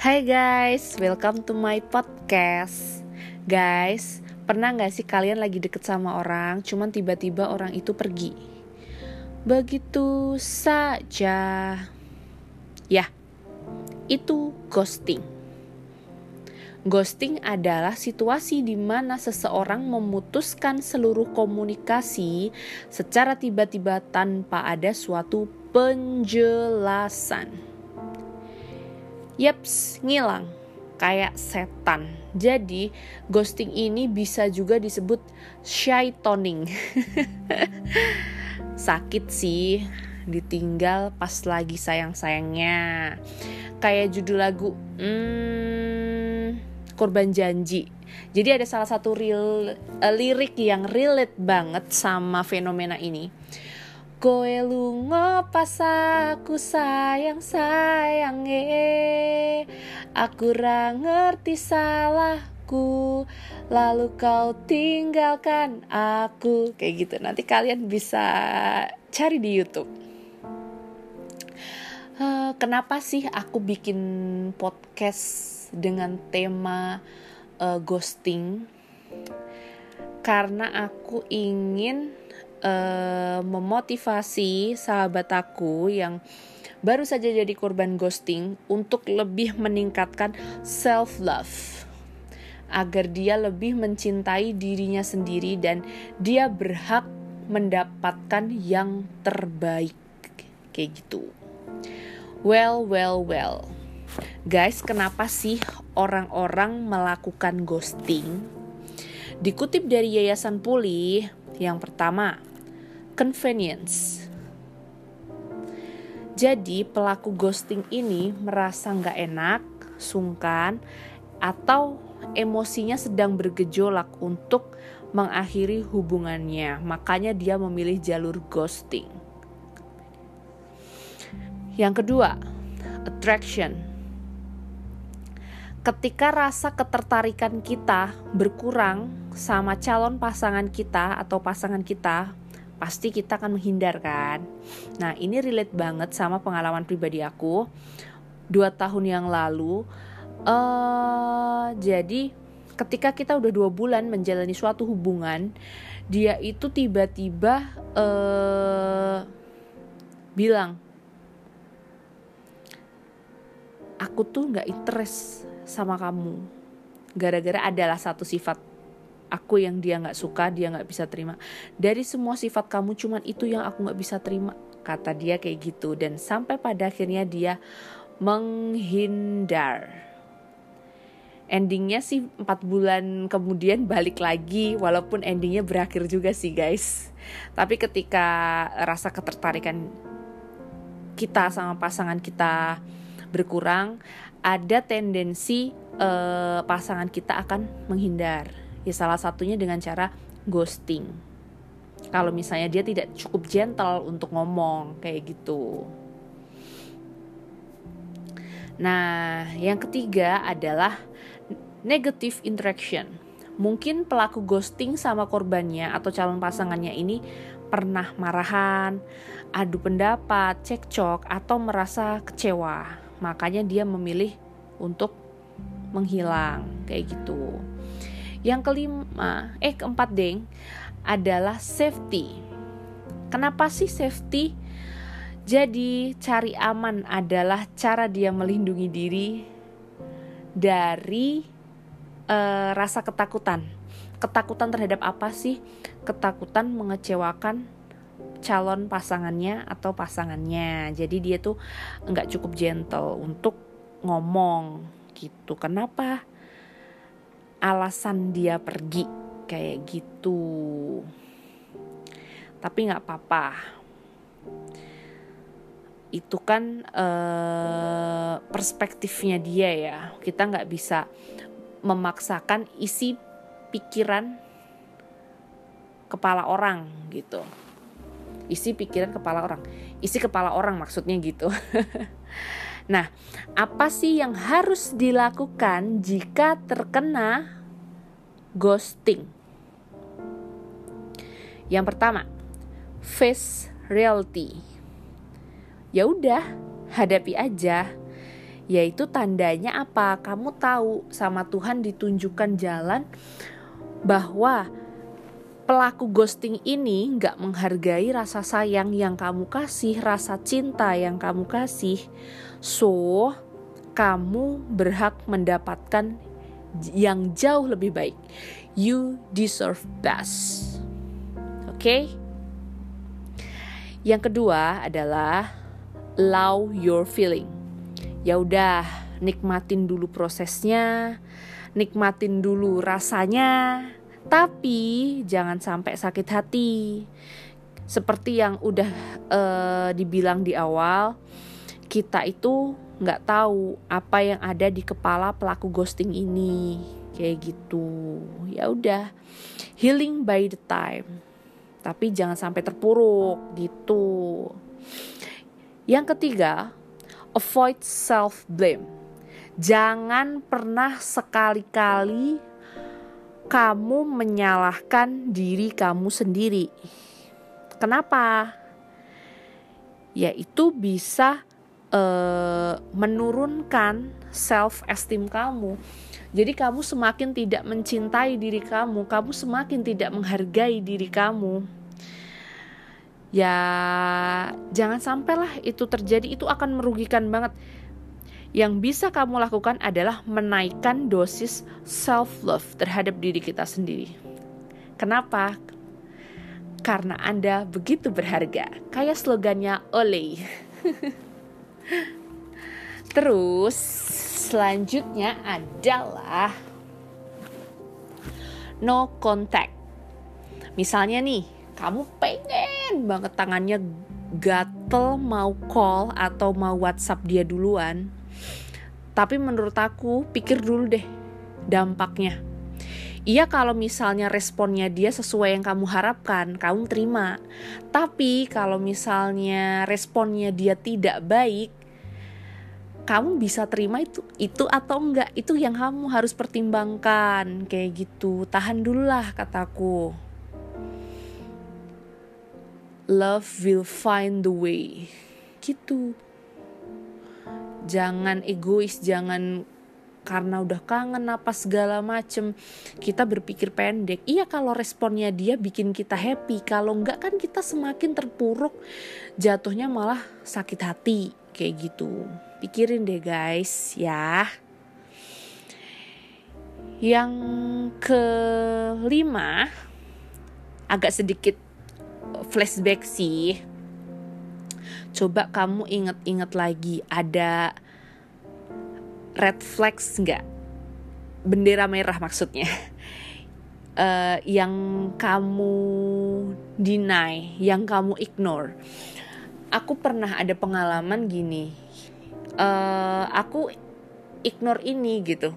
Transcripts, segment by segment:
Hai guys, welcome to my podcast. Guys, pernah gak sih kalian lagi deket sama orang Cuman tiba-tiba orang itu pergi? Begitu saja. Ya, itu ghosting. Ghosting adalah situasi di mana seseorang memutuskan seluruh komunikasi secara tiba-tiba tanpa ada suatu penjelasan. Yeps, ngilang kayak setan. Jadi, ghosting ini bisa juga disebut shytoning. Sakit sih, ditinggal pas lagi sayang-sayangnya. Kayak judul lagu, hmm, korban janji. Jadi ada salah satu real uh, lirik yang relate banget sama fenomena ini Koe lunga pas aku sayang sayang eh Aku ra ngerti salahku Lalu kau tinggalkan aku. Kayak gitu. Nanti kalian bisa cari di Youtube. Uh, Kenapa sih aku bikin podcast dengan tema uh, ghosting? Karena aku ingin uh, memotivasi sahabat aku yang baru saja jadi korban ghosting untuk lebih meningkatkan self love agar dia lebih mencintai dirinya sendiri dan dia berhak mendapatkan yang terbaik kayak gitu. Well, well, well. Guys, kenapa sih orang-orang melakukan ghosting? Dikutip dari Yayasan Pulih, yang pertama, convenience. Jadi pelaku ghosting ini merasa nggak enak, sungkan, atau emosinya sedang bergejolak untuk mengakhiri hubungannya. Makanya dia memilih jalur ghosting. Yang kedua, attraction. Ketika rasa ketertarikan kita berkurang sama calon pasangan kita atau pasangan kita, pasti kita akan menghindar kan. Nah ini relate banget sama pengalaman pribadi aku dua tahun yang lalu. Uh, jadi ketika kita udah dua bulan menjalani suatu hubungan, dia itu tiba-tiba uh, bilang, aku tuh nggak interest sama kamu, gara-gara adalah satu sifat aku yang dia nggak suka dia nggak bisa terima. Dari semua sifat kamu cuman itu yang aku nggak bisa terima. Kata dia kayak gitu dan sampai pada akhirnya dia menghindar. Endingnya sih empat bulan kemudian balik lagi walaupun endingnya berakhir juga sih guys. Tapi ketika rasa ketertarikan kita sama pasangan kita berkurang ada tendensi uh, pasangan kita akan menghindar Ya salah satunya dengan cara ghosting. Kalau misalnya dia tidak cukup gentle untuk ngomong kayak gitu. Nah, yang ketiga adalah negative interaction. Mungkin pelaku ghosting sama korbannya atau calon pasangannya ini pernah marahan, adu pendapat, cekcok, atau merasa kecewa. Makanya dia memilih untuk menghilang kayak gitu. Yang kelima, eh keempat deng, adalah safety. Kenapa sih safety? Jadi cari aman adalah cara dia melindungi diri dari uh, rasa ketakutan. Ketakutan terhadap apa sih? Ketakutan mengecewakan calon pasangannya atau pasangannya. Jadi dia tuh nggak cukup gentle untuk ngomong gitu. Kenapa? Alasan dia pergi. Kayak gitu. Tapi nggak apa-apa. Itu kan uh, perspektifnya dia ya. Kita nggak bisa memaksakan isi pikiran kepala orang gitu. Isi pikiran kepala orang. Isi kepala orang maksudnya gitu Nah, apa sih yang harus dilakukan jika terkena ghosting? Yang pertama, face reality. Ya udah, hadapi aja. Yaitu tandanya apa? Kamu tahu sama Tuhan ditunjukkan jalan bahwa pelaku ghosting ini nggak menghargai rasa sayang yang kamu kasih, rasa cinta yang kamu kasih. So, kamu berhak mendapatkan yang jauh lebih baik. You deserve best. Oke? Okay? Yang kedua adalah allow your feeling. Ya udah, nikmatin dulu prosesnya, nikmatin dulu rasanya, tapi jangan sampai sakit hati. Seperti yang udah uh, dibilang di awal, kita itu nggak tahu apa yang ada di kepala pelaku ghosting ini, kayak gitu. Ya udah, healing by the time. Tapi jangan sampai terpuruk gitu. Yang ketiga, avoid self blame. Jangan pernah sekali-kali kamu menyalahkan diri kamu sendiri. Kenapa? Yaitu bisa uh, menurunkan self esteem kamu. Jadi kamu semakin tidak mencintai diri kamu, kamu semakin tidak menghargai diri kamu. Ya, jangan sampailah itu terjadi, itu akan merugikan banget yang bisa kamu lakukan adalah menaikkan dosis self love terhadap diri kita sendiri. Kenapa? Karena Anda begitu berharga. Kayak slogannya Olay. Terus selanjutnya adalah no contact. Misalnya nih, kamu pengen banget tangannya gatel mau call atau mau WhatsApp dia duluan tapi menurut aku pikir dulu deh dampaknya. Iya kalau misalnya responnya dia sesuai yang kamu harapkan, kamu terima. Tapi kalau misalnya responnya dia tidak baik, kamu bisa terima itu itu atau enggak itu yang kamu harus pertimbangkan kayak gitu tahan dulu lah kataku love will find the way. Gitu. Jangan egois jangan karena udah kangen apa segala macem. Kita berpikir pendek. Iya kalau responnya dia bikin kita happy. Kalau enggak kan kita semakin terpuruk. Jatuhnya malah sakit hati. Kayak gitu. Pikirin deh guys ya. Yang kelima agak sedikit flashback sih. Coba kamu inget-inget lagi ada red flags nggak? Bendera merah maksudnya. Uh, yang kamu deny yang kamu ignore. Aku pernah ada pengalaman gini. Uh, aku ignore ini gitu.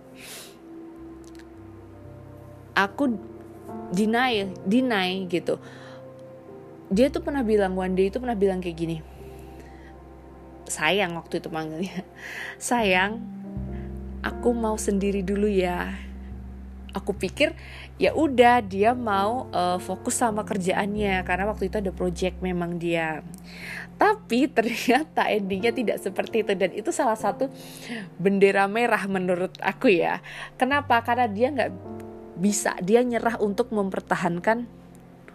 Aku deny deny gitu dia tuh pernah bilang one day itu pernah bilang kayak gini. Sayang waktu itu manggilnya. Sayang aku mau sendiri dulu ya. Aku pikir ya udah dia mau uh, fokus sama kerjaannya. Karena waktu itu ada project memang dia. Tapi ternyata endingnya tidak seperti itu. Dan itu salah satu bendera merah menurut aku ya. Kenapa? Karena dia nggak bisa. Dia nyerah untuk mempertahankan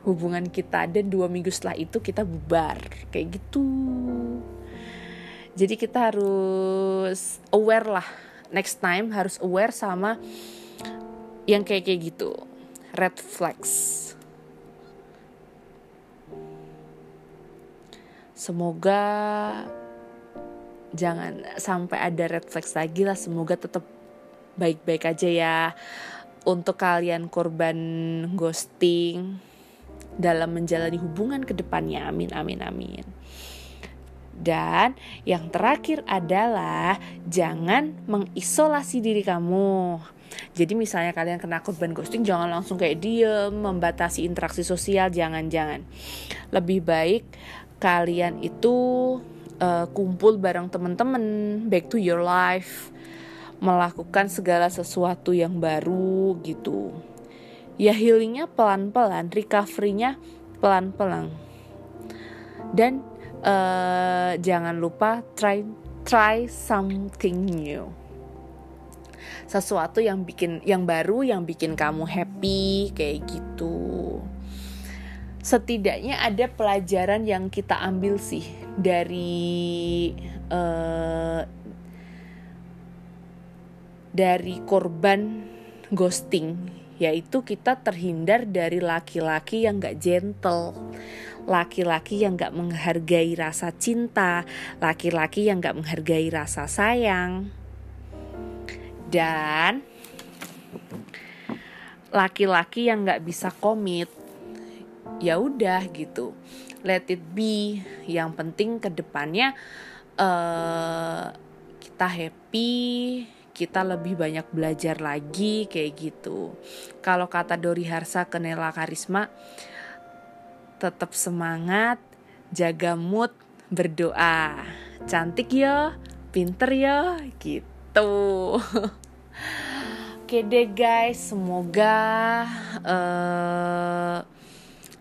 hubungan kita dan dua minggu setelah itu kita bubar kayak gitu. Jadi kita harus aware lah next time harus aware sama yang kayak kayak gitu red flags. Semoga jangan sampai ada red flags lagi lah semoga tetap baik-baik aja ya. Untuk kalian korban ghosting dalam menjalani hubungan ke depannya amin amin amin dan yang terakhir adalah jangan mengisolasi diri kamu. Jadi misalnya kalian kena korban ghosting jangan langsung kayak diem, membatasi interaksi sosial, jangan-jangan. Lebih baik kalian itu uh, kumpul bareng teman-teman, back to your life, melakukan segala sesuatu yang baru gitu. Ya healingnya pelan-pelan, recovery-nya pelan-pelan. Dan uh, jangan lupa try try something new. Sesuatu yang bikin yang baru yang bikin kamu happy kayak gitu. Setidaknya ada pelajaran yang kita ambil sih dari uh, dari korban ghosting yaitu kita terhindar dari laki-laki yang gak gentle laki-laki yang gak menghargai rasa cinta laki-laki yang gak menghargai rasa sayang. Dan laki-laki yang gak bisa komit ya udah gitu let it be. Yang penting ke depannya uh, kita happy kita lebih banyak belajar lagi kayak gitu. Kalau kata Dori Harsa ke Nela Karisma, tetap semangat, jaga mood, berdoa. Cantik ya, pinter ya, gitu. Oke deh guys, semoga uh,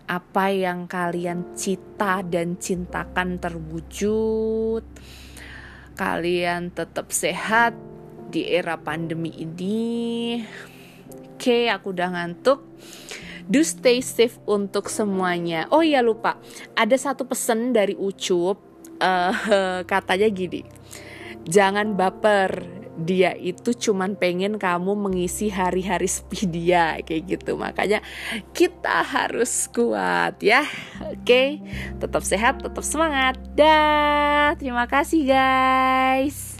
apa yang kalian cita dan cintakan terwujud. Kalian tetap sehat, di era pandemi ini. Oke, aku udah ngantuk. Do stay safe untuk semuanya. Oh iya lupa, ada satu pesan dari Ucup. Uh, katanya gini, jangan baper. Dia itu cuman pengen kamu mengisi hari-hari sepi dia kayak gitu. Makanya kita harus kuat ya. Oke, tetap sehat, tetap semangat. Dah, terima kasih guys.